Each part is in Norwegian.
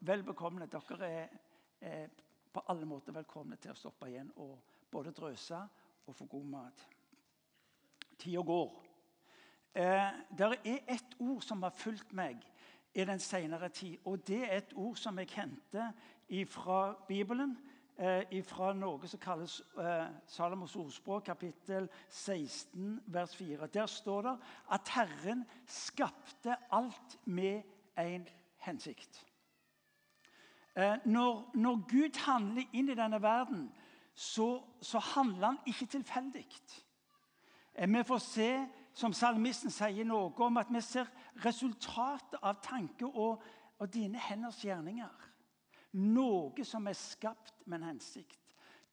vel- bekomne. Dere er, er på alle måter velkomne til å stoppe igjen og både drøse og få god mat. Tida går. Eh, det er ett ord som har fulgt meg i den senere tid. Og det er et ord som jeg henter fra Bibelen. Eh, fra noe som kalles eh, Salomos ordspråk, kapittel 16, vers 4. Der står det at Herren skapte alt med en hensikt. Eh, når, når, Gud handler inn i denne verden, så, så handler han ikke tilfeldig. Eh, vi får se, som salmisten sier, noe om at vi ser resultatet av tanke og, og dine henders gjerninger. Noe som er skapt med en hensikt.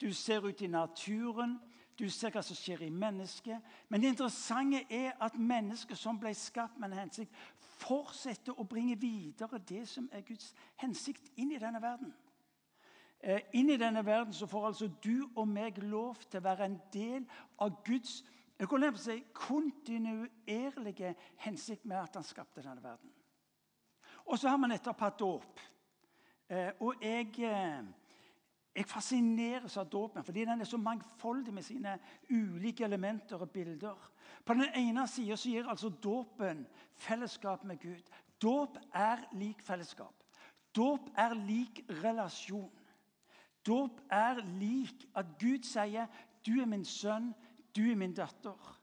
Du ser ut i naturen, du ser hva som skjer i mennesket. Men det interessante er at mennesket som ble skapt med en hensikt, fortsetter å bringe videre det som er Guds hensikt, inn i denne verden. Eh, inn i denne verden så får altså du og meg lov til å være en del av Guds si, kontinuerlige hensikt med at han skapte denne verden. Og så har vi nettopp hatt dåp. Eh, og jeg, eh, jeg fascineres av dåpen fordi den er så mangfoldig med sine ulike elementer og bilder. På den ene sida gir altså dåpen fellesskap med Gud. Dåp er lik fellesskap. Dåp er lik relasjon. Dåp er lik at Gud sier 'Du er min sønn, du er min datter'.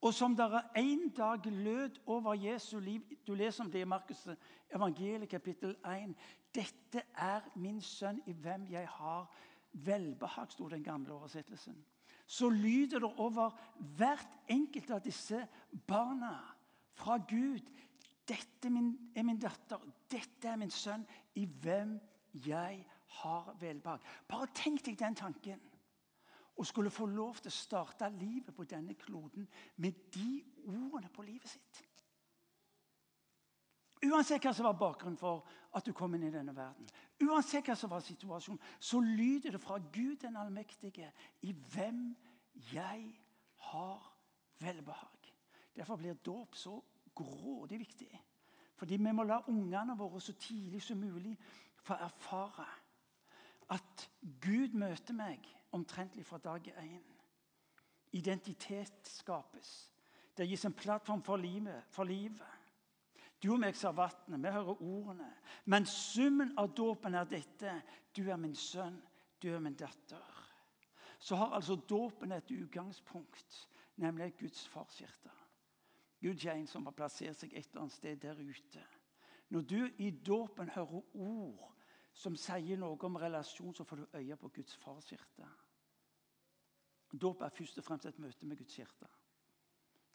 Og som dere en dag lød over Jesu liv Du leser om det i Markus evangeliet kapittel 1. 'Dette er min sønn, i hvem jeg har velbehag', sto den gamle oversettelsen. Så lyder det over hvert enkelt av disse barna fra Gud. 'Dette er min datter, dette er min sønn, i hvem jeg har velbehag'. Bare tenk deg den tanken. Å skulle få lov til å starte livet på denne kloden med de ordene på livet sitt. Uansett hva som var bakgrunnen for at du kom inn i denne verden, uansett hva som var situasjonen, så lyder det fra Gud den allmektige i hvem jeg har velbehag. Derfor blir dåp så grådig viktig. Fordi vi må la ungene våre så tidlig som mulig få erfare at Gud møter meg omtrentlig fra dag én. Identitet skapes. Det gis en plattform for livet. For livet. Du og meg ser vannet, vi hører ordene. Men summen av dåpen er dette. Du er min sønn, du er min datter. Så har altså dåpen et utgangspunkt, nemlig Guds farshjerte. Gud er en som har plassert seg et eller annet sted der ute. Når du i dåpen hører ord som sier noe om relasjon, så får du øye på Guds farshjerte. Dåp er først og fremst et møte med Guds hjerte.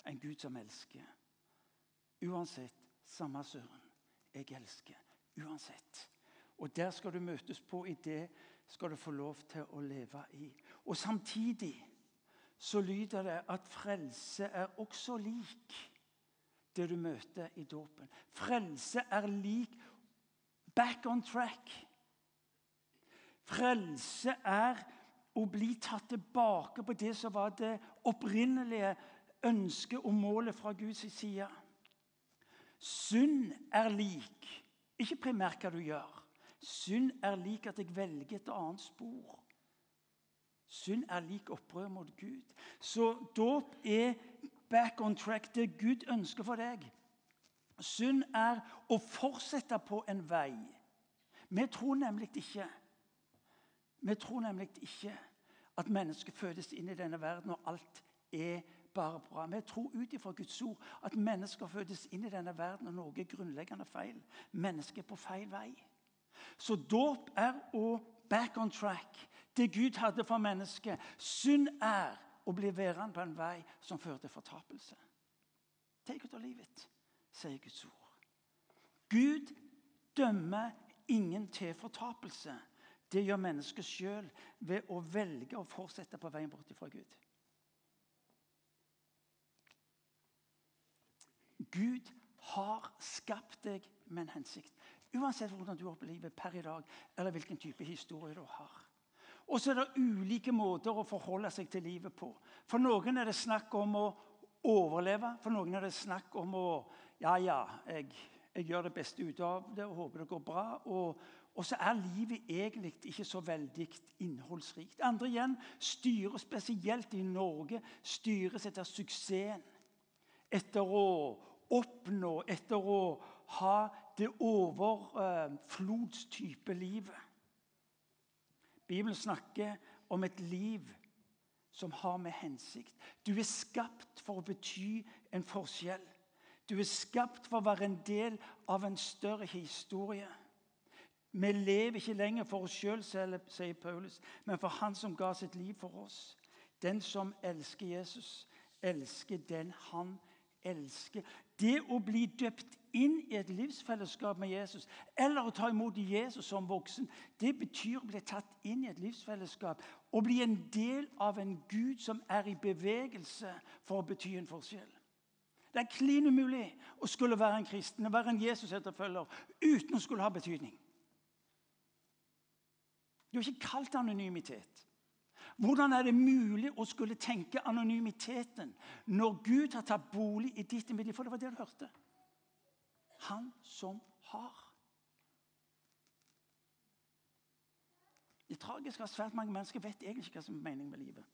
En Gud som elsker. Uansett samme søren. Jeg elsker. Uansett. Og der skal du møtes på. I det skal du få lov til å leve i. Og samtidig så lyder det at frelse er også lik det du møter i dåpen. Frelse er lik back on track. Frelse er å bli tatt tilbake på det som var det opprinnelige ønsket og målet fra Guds side. Synd er lik ikke primært hva du gjør. Synd er lik at jeg velger et annet spor. Synd er lik opprør mot Gud. Så dåp er back on track, det Gud ønsker for deg. Synd er å fortsette på en vei. Vi tror nemlig ikke Vi tror nemlig ikke at mennesket fødes inn i denne verden og alt er bare bra. Vi tror ut ifra Guds ord at mennesker fødes inn i denne verden og noe er grunnleggende feil. Mennesket er på feil vei. Så dåp er å back on track. Det Gud hadde for mennesket. Synd er å bli værende på en vei som fører til fortapelse. Take it or leave it, sier Guds ord. Gud dømmer ingen til fortapelse. Det gjør mennesket sjøl ved å velge å fortsette på veien bort fra Gud. Gud har skapt deg med en hensikt. Uansett hvordan du opplever livet per i dag, eller hvilken type historie du har. Og så er det ulike måter å forholde seg til livet på. For noen er det snakk om å overleve. For noen er det snakk om å Ja, ja, jeg, jeg gjør det beste ut av det og håper det går bra. Og, og så er livet egentlig ikke så veldig innholdsrikt. Andre igjen styrer, spesielt i Norge, styres etter suksessen. Etter å oppnå, etter å ha det overflodstype livet. Bibelen snakker om et liv som har med hensikt. Du er skapt for å bety en forskjell. Du er skapt for å være en del av en større historie. Vi lever ikke lenger for oss sjøl, sier Paulus, men for Han som ga sitt liv for oss. Den som elsker Jesus, elsker den han elsker. Det å bli døpt inn i et livsfellesskap med Jesus, eller å ta imot Jesus som voksen, det betyr å bli tatt inn i et livsfellesskap. Å bli en del av en Gud som er i bevegelse for å bety en forskjell. Det er klin umulig å skulle være en kristen, å være en Jesus-etterfølger uten å skulle ha betydning. Du er ikke kalt anonymitet. Hvordan er det mulig å skulle tenke anonymiteten når Gud har tatt bolig i ditt middel? For det var det du hørte. Han som har. Det tragiske er at svært mange mennesker vet egentlig ikke hva som er meningen med livet.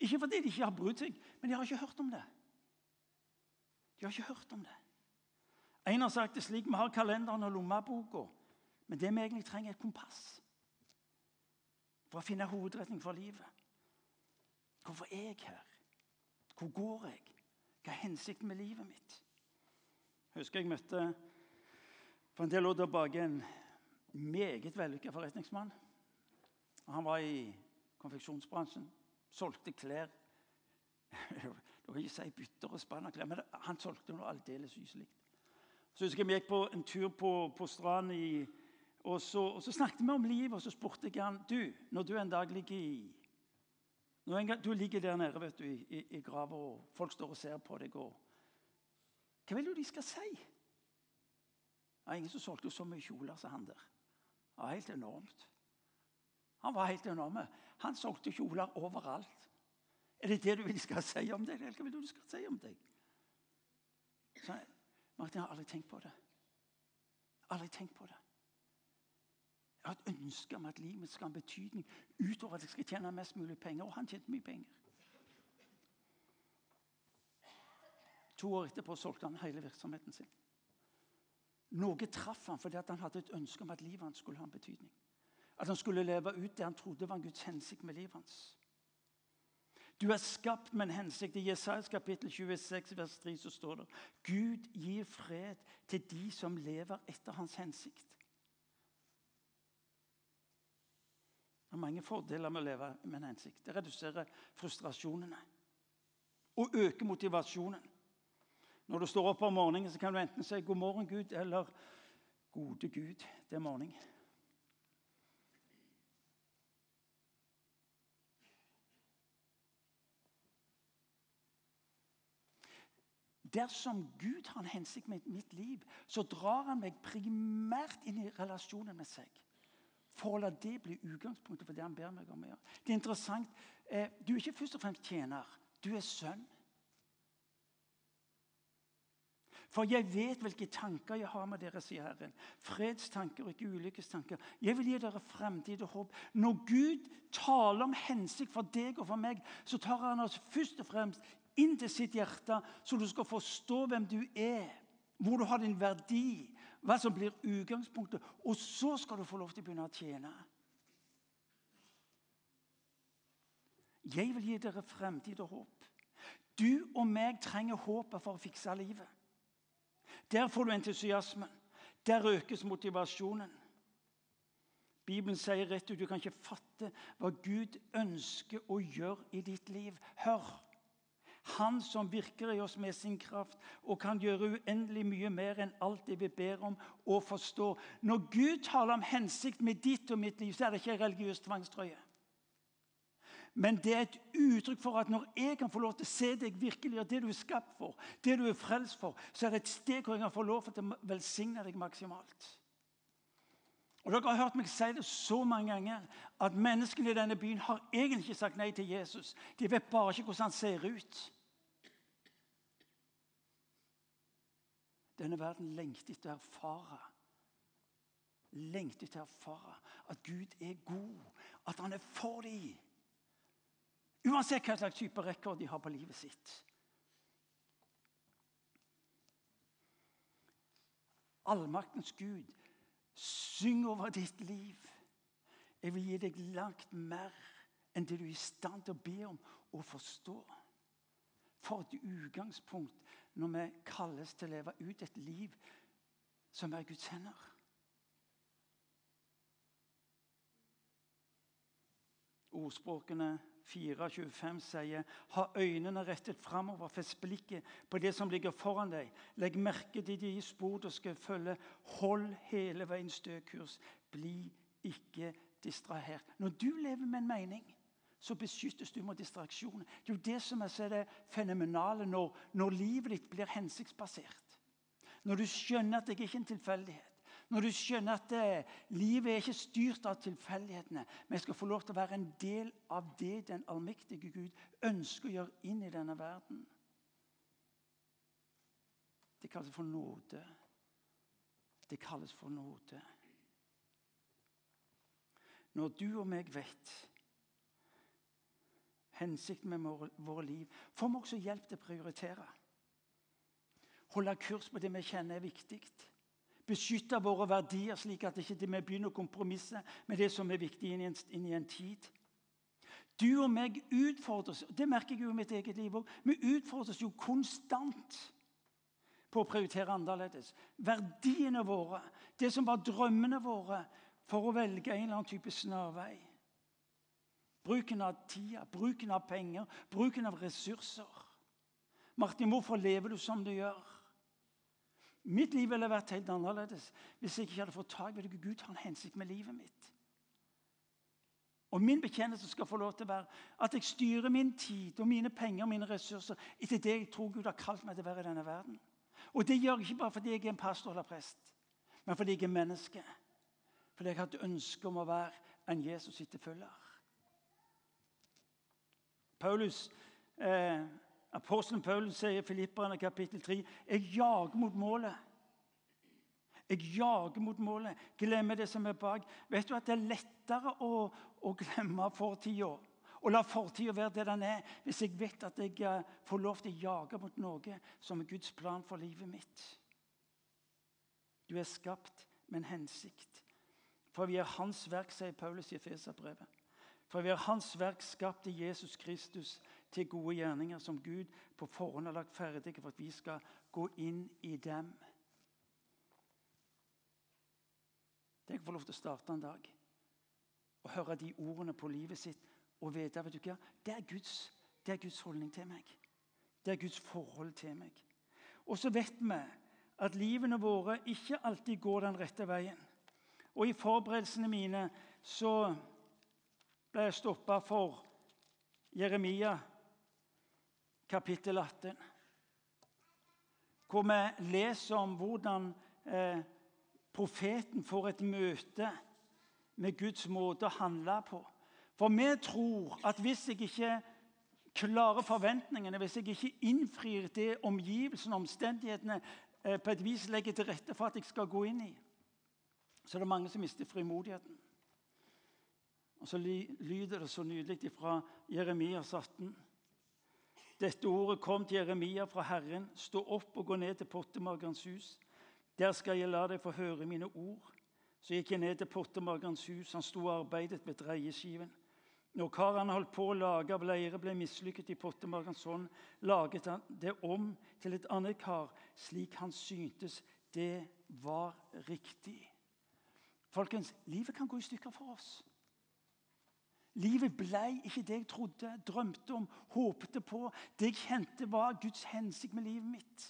Ikke fordi de ikke har brydd seg, men de har ikke hørt om det. De har ikke hørt om det. En har sagt det slik vi har kalenderen og lommeboka, men det vi egentlig trenger, er et kompass for å finne hovedretning for livet. Hvorfor er jeg her? Hvor går jeg? Hva er hensikten med livet mitt? Jeg husker jeg møtte for en del år tilbake en meget vellykket forretningsmann. Han var i konfeksjonsbransjen, solgte klær. Du kan ikke si bytter og spann av klær, men han solgte noe aldeles yselig. Så husker jeg vi gikk på en tur på, på stranden i og så, og så, snakket vi om livet, og så spurte jeg han du, når du en dag ligger i gang, Du ligger der nede vet du, i, i, i grava, og folk står og ser på deg. Og, hva vil du de skal si? Det er ingen som solgte så mye kjoler som han der. Det var helt enormt. Han var helt enorm. Han solgte kjoler overalt. Er det det du vil de skal si om deg? Eller hva vil du de skal si om deg? Så, Martin, har aldri tenkt på det. Aldri tenkt på det. Jeg har et ønske om at livet skal ha en betydning utover at jeg skal tjene mest mulig penger. Og han tjente mye penger. To år etterpå solgte han hele virksomheten sin. Noe traff han fordi han hadde et ønske om at livet hans skulle ha en betydning. At han skulle leve ut det han trodde var Guds hensikt med livet hans. Du er skapt med en hensikt. I Jesajas kapittel 26, vers 3 så står det Gud gir fred til de som lever etter hans hensikt. Det er mange fordeler med å leve med en hensikt. Det reduserer frustrasjonene og øker motivasjonen. Når du står opp om morgenen, så kan du enten si 'God morgen, Gud' eller 'Gode Gud, det er morgen'. Dersom Gud har en hensikt med mitt liv, så drar han meg primært inn i relasjonen med seg for å la det bli utgangspunktet for det han ber meg om å gjøre. Det er interessant. Eh, du er ikke først og fremst tjener. Du er sønn. For jeg vet hvilke tanker jeg har med dere, sier Herren. Fredstanker og ikke ulykkestanker. Jeg vil gi dere fremtid og håp. Når Gud taler om hensikt for deg og for meg, så tar han oss først og fremst inn til sitt hjerte, så du skal forstå hvem du er, hvor du har din verdi, hva som blir utgangspunktet. Og så skal du få lov til å begynne å tjene. Jeg vil gi dere fremtid og håp. Du og meg trenger håpet for å fikse livet. Der får du entusiasmen. Der økes motivasjonen. Bibelen sier rett ut du kan ikke fatte hva Gud ønsker å gjøre i ditt liv. Hør! Han som virker i oss med sin kraft og kan gjøre uendelig mye mer enn alt det vi ber om og forstår. Når Gud taler om hensikt med ditt og mitt liv, så er det ikke religiøs tvangstrøye. Men det er et uttrykk for at når jeg kan få lov til å se deg virkelig, og det du er skapt for, det du er frelst for, så er det et sted hvor jeg kan få lov til å velsigne deg maksimalt. Og Dere har hørt meg si det så mange ganger at menneskene i denne byen har egentlig ikke sagt nei til Jesus. De vet bare ikke hvordan han ser ut. Denne verden lengter etter å erfare lengter etter å erfare at Gud er god, at han er for dem. Uansett hva slags type rekord de har på livet sitt. Allmaktens Gud, syng over ditt liv. Jeg vil gi deg langt mer enn det du er i stand til å be om og forstå. For et utgangspunkt når vi kalles til å leve ut et liv som er Guds hender. Ordspråkene 4.25 sier ha øynene rettet framover, fest blikket på det som ligger foran deg. Legg merke til de spor du skal følge. Hold hele veien stø kurs. Bli ikke distrahert. Når du lever med en mening, så beskyttes du mot distraksjoner. Det er jo det som er det fenomenale når, når livet ditt blir hensiktsbasert. Når du skjønner at det ikke er en tilfeldighet. Når du skjønner at eh, livet er ikke styrt av tilfeldighetene, men skal få lov til å være en del av det den allmektige Gud ønsker å gjøre inn i denne verden. Det kalles for nåde. Det kalles for nåde. Når du og meg vet hensikten med våre liv, får vi også hjelp til å prioritere. Holde kurs på det vi kjenner er viktig beskytte våre verdier, slik at ikke vi begynner å kompromisse med det som er viktig inn i en, inn i en tid. Du og meg utfordres det merker jeg jo i mitt eget liv også, Vi utfordres jo konstant på å prioritere annerledes. Verdiene våre, det som var drømmene våre, for å velge en eller annen type snarvei. Bruken av tida, bruken av penger, bruken av ressurser. Martin, hvorfor lever du som du gjør? Mitt liv ville vært helt annerledes hvis jeg ikke hadde fått tak i det. Gud har en hensikt med livet mitt. Og Min bekjennelse skal få lov til å være at jeg styrer min tid og mine penger og mine ressurser etter det jeg tror Gud har kalt meg til å være i denne verden. Og Det gjør jeg ikke bare fordi jeg er en pastor eller prest, men fordi jeg er menneske. Fordi jeg har et ønske om å være en Jesus etterfølger. Paulus eh, Apostelen Paulus sier i Filipperne kapittel 3.: Jeg jager mot målet. Jeg jager mot målet. Glemmer det som er bak. Vet du at det er lettere å, å glemme fortida og la fortida være det den er, hvis jeg vet at jeg eh, får lov til å jage mot noe som er Guds plan for livet mitt. Du er skapt med en hensikt. For vi er Hans verk, sier Paulus i Efeserbrevet. For vi er Hans verk skapt i Jesus Kristus til gode gjerninger som Gud på forhånd har lagt ferdige for at vi skal gå inn i dem. Tenk å få lov til å starte en dag og høre de ordene på livet sitt og vite vet du hva, det er, Guds, det er Guds holdning til meg. Det er Guds forhold til meg. Og så vet vi at livene våre ikke alltid går den rette veien. Og I forberedelsene mine så ble jeg stoppa for Jeremia kapittel 18, hvor vi leser om hvordan eh, profeten får et møte med Guds måte å handle på. For vi tror at hvis jeg ikke klarer forventningene, hvis jeg ikke innfrir det omgivelsene og omstendighetene eh, på et vis legger til rette for at jeg skal gå inn i, så er det mange som mister frimodigheten. Og så lyder det så nydelig fra Jeremias 18. Dette ordet kom til Jeremia fra Herren. Stå opp og gå ned til pottemagerens hus. Der skal jeg la deg få høre mine ord. Så gikk jeg ned til pottemagerens hus. Han sto og arbeidet med dreieskiven. Når karene holdt på å lage av leire, ble mislykket i pottemagerens hånd, laget han det om til et annet kar, slik han syntes det var riktig. Folkens, livet kan gå i stykker for oss. Livet ble ikke det jeg trodde, drømte om, håpte på. Det jeg kjente, var Guds hensikt med livet mitt.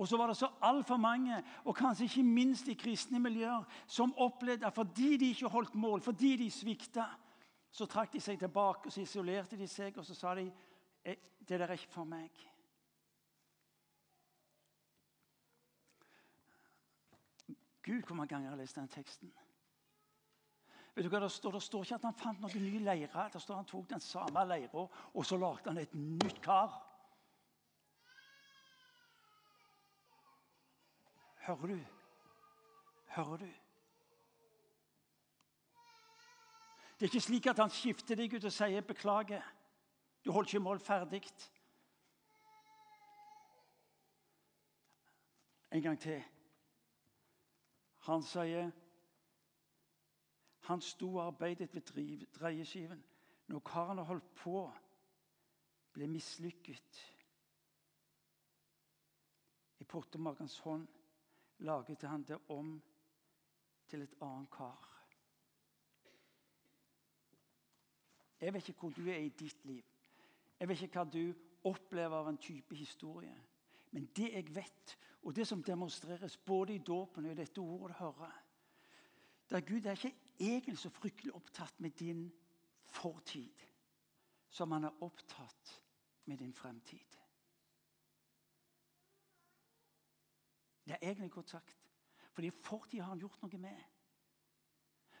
Og så var det så altfor mange, og kanskje ikke minst i kristne miljøer, som opplevde at fordi de ikke holdt mål, fordi de svikta, så trakk de seg tilbake og så isolerte de seg og så sa de, «Eh, det der er ikke for meg. Gud, hvor mange ganger har jeg lest den teksten? Vet du hva Det står Det står ikke at han fant noen nye leirer. Det står at Han tok den samme leira og så lagde han et nytt kar. Hører du? Hører du? Det er ikke slik at han skifter deg ut og sier 'beklager'. Du holdt ikke mål ferdig. En gang til. Han sier Han sto og arbeidet ved dreieskiven. Når karen holdt på, ble mislykket. I pottemakers hånd laget han det om til et annet kar. Jeg vet ikke hvor du er i ditt liv. Jeg vet ikke hva du opplever av en type historie. Men det jeg vet, og det som demonstreres både i dåpen og i dette ordet hører det er Gud er ikke egentlig så fryktelig opptatt med din fortid som han er opptatt med din fremtid. Det er egentlig godt sagt. Fordi fortida har han gjort noe med.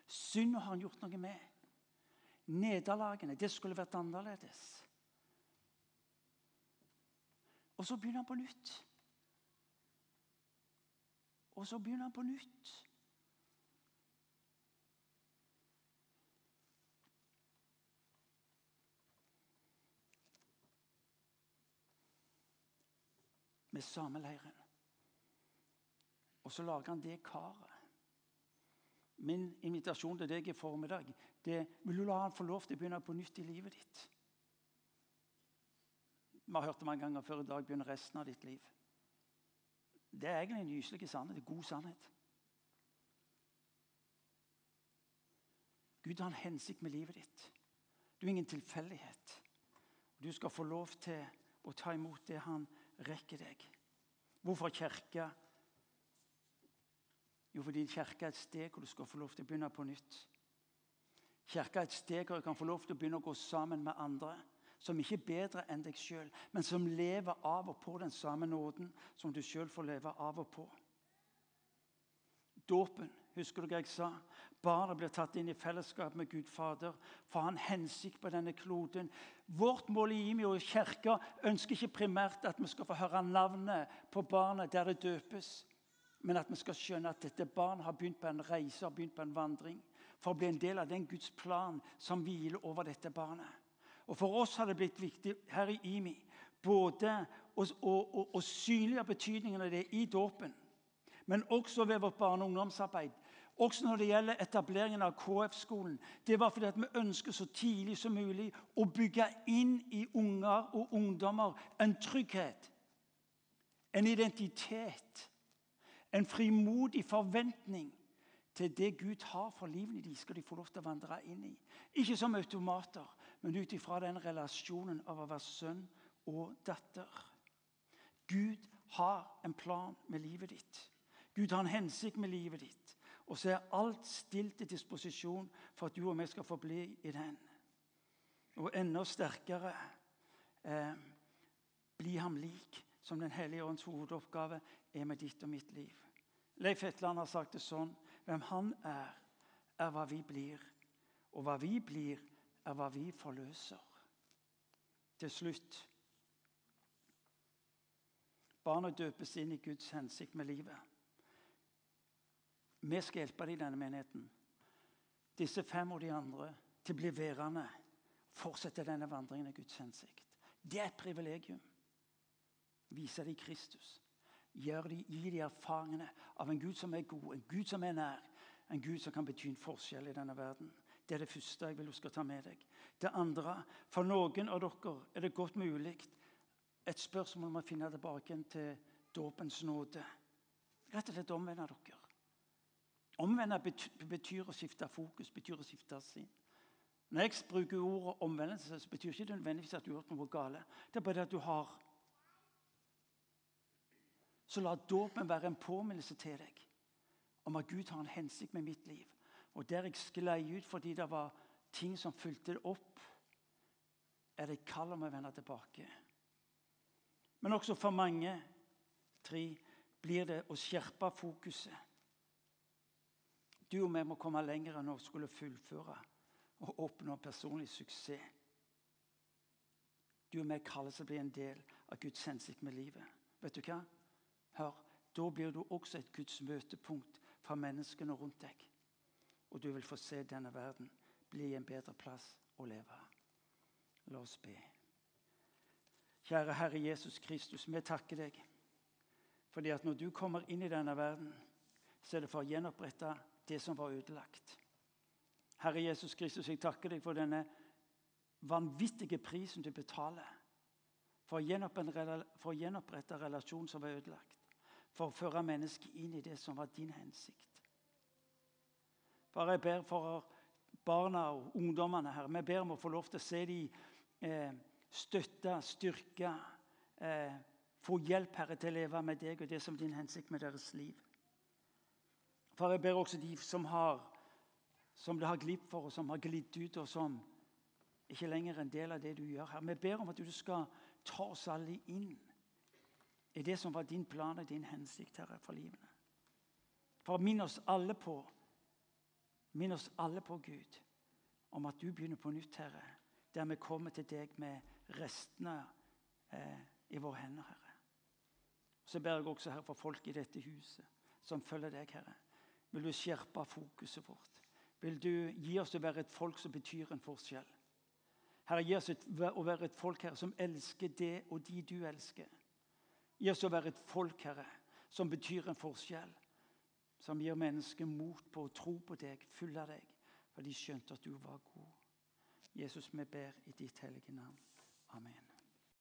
Synda har han gjort noe med. Nederlagene Det skulle vært annerledes. Og så begynner han på nytt. Og så begynner han på nytt. Med sameleiren. Og så lager han det karet. Min invitasjon til deg i formiddag det vil du la han få lov til å begynne på nytt i livet ditt. Vi har hørt det mange ganger før i dag. Begynner resten av ditt liv. Det er egentlig en gyselig sannhet. En god sannhet. Gud har en hensikt med livet ditt. Du er ingen tilfeldighet. Du skal få lov til å ta imot det han rekker deg. Hvorfor kirke? Jo, fordi kirke er et sted hvor du skal få lov til å begynne på nytt. Kirke er et sted hvor du kan få lov til å begynne å gå sammen med andre som ikke er bedre enn deg sjøl, men som lever av og på den samme nåden som du sjøl får leve av og på. Dåpen, husker du hva jeg sa? Barnet blir tatt inn i fellesskap med Gud Fader for å ha en hensikt på denne kloden. Vårt mål i Imi og kirka ønsker ikke primært at vi skal få høre navnet på barnet der det døpes, men at vi skal skjønne at dette barnet har begynt på en reise har begynt på en vandring for å bli en del av den Guds plan som hviler over dette barnet. Og For oss har det blitt viktig her i IMI både å, å, å, å synliggjøre betydningen av det i dåpen, men også ved vårt barne- og ungdomsarbeid. Også når det gjelder etableringen av KF-skolen. Det var fordi vi ønsker så tidlig som mulig å bygge inn i unger og ungdommer en trygghet, en identitet, en frimodig forventning til det Gud har for livene de skal de få lov til å vandre inn i. Ikke som automater, men ut ifra den relasjonen av å være sønn og datter. Gud har en plan med livet ditt. Gud har en hensikt med livet ditt. Og så er alt stilt til disposisjon for at du og vi skal få bli i den. Og enda sterkere eh, bli ham lik, som Den hellige ånds hovedoppgave er med ditt og mitt liv. Leif Hetland har sagt det sånn hvem han er, er hva vi blir. Og hva vi blir, er hva vi forløser. Til slutt Barnet døpes inn i Guds hensikt med livet. Vi skal hjelpe dem i denne menigheten. Disse fem og de andre til å bli værende. Fortsette denne vandringen i Guds hensikt. Det er et privilegium. Vise dem Kristus. Gjør de, gi dem erfaringene av en Gud som er god, en Gud som er nær, en Gud som kan bety en forskjell i denne verden. Det er det første jeg vil du skal ta med deg. Det andre For noen av dere er det godt mulig et spørsmål om å finne tilbake til dåpens nåde. Rett og slett omvende dere. Omvende betyr å skifte fokus, betyr å skifte sinn. Når jeg bruker ordet omvendelse, så betyr ikke det nødvendigvis at du har gjort noe galt. Det er bare det at du har Så la dåpen være en påminnelse til deg om at Gud har en hensikt med mitt liv. Og der jeg sklei ut fordi det var ting som fulgte det opp, er det kall om å vende tilbake. Men også for mange tre blir det å skjerpe fokuset. Du og vi må komme lenger enn å skulle fullføre og oppnå personlig suksess. Du og vi kalles til å bli en del av Guds hensikt med livet. Vet du hva? Hør, da blir du også et Guds møtepunkt for menneskene rundt deg. Og du vil få se denne verden bli en bedre plass å leve. La oss be. Kjære Herre Jesus Kristus, vi takker deg fordi at når du kommer inn i denne verden, så er det for å gjenopprette det som var ødelagt. Herre Jesus Kristus, jeg takker deg for denne vanvittige prisen du betaler for å gjenopprette relasjonen som var ødelagt. For å føre mennesket inn i det som var din hensikt. Bare jeg ber for barna og ungdommene her. Vi ber om å få lov til å se dem eh, støtte, styrke, eh, få hjelp Herre, til å leve med deg og det som er din hensikt med deres liv. For jeg ber også de som, har, som det har glipp for, og som har glidd ut, og som ikke lenger er en del av det du gjør her. Vi ber om at du skal ta oss alle inn i det som var din plan og din hensikt, Herre, for livene. For minn oss alle på Minn oss alle på, Gud, om at du begynner på nytt, Herre, der vi kommer til deg med restene eh, i våre hender, Herre. Så ber jeg også her for folk i dette huset som følger deg, Herre. Vil du skjerpe fokuset vårt? Vil du gi oss å være et folk som betyr en forskjell? Herre, gi oss å være et folk Herre, som elsker det og de du elsker. Gi oss å være et folk Herre, som betyr en forskjell som gir mennesket mot på å tro på deg, følge deg, for de skjønte at du var god. Jesus, vi ber i ditt hellige navn. Amen.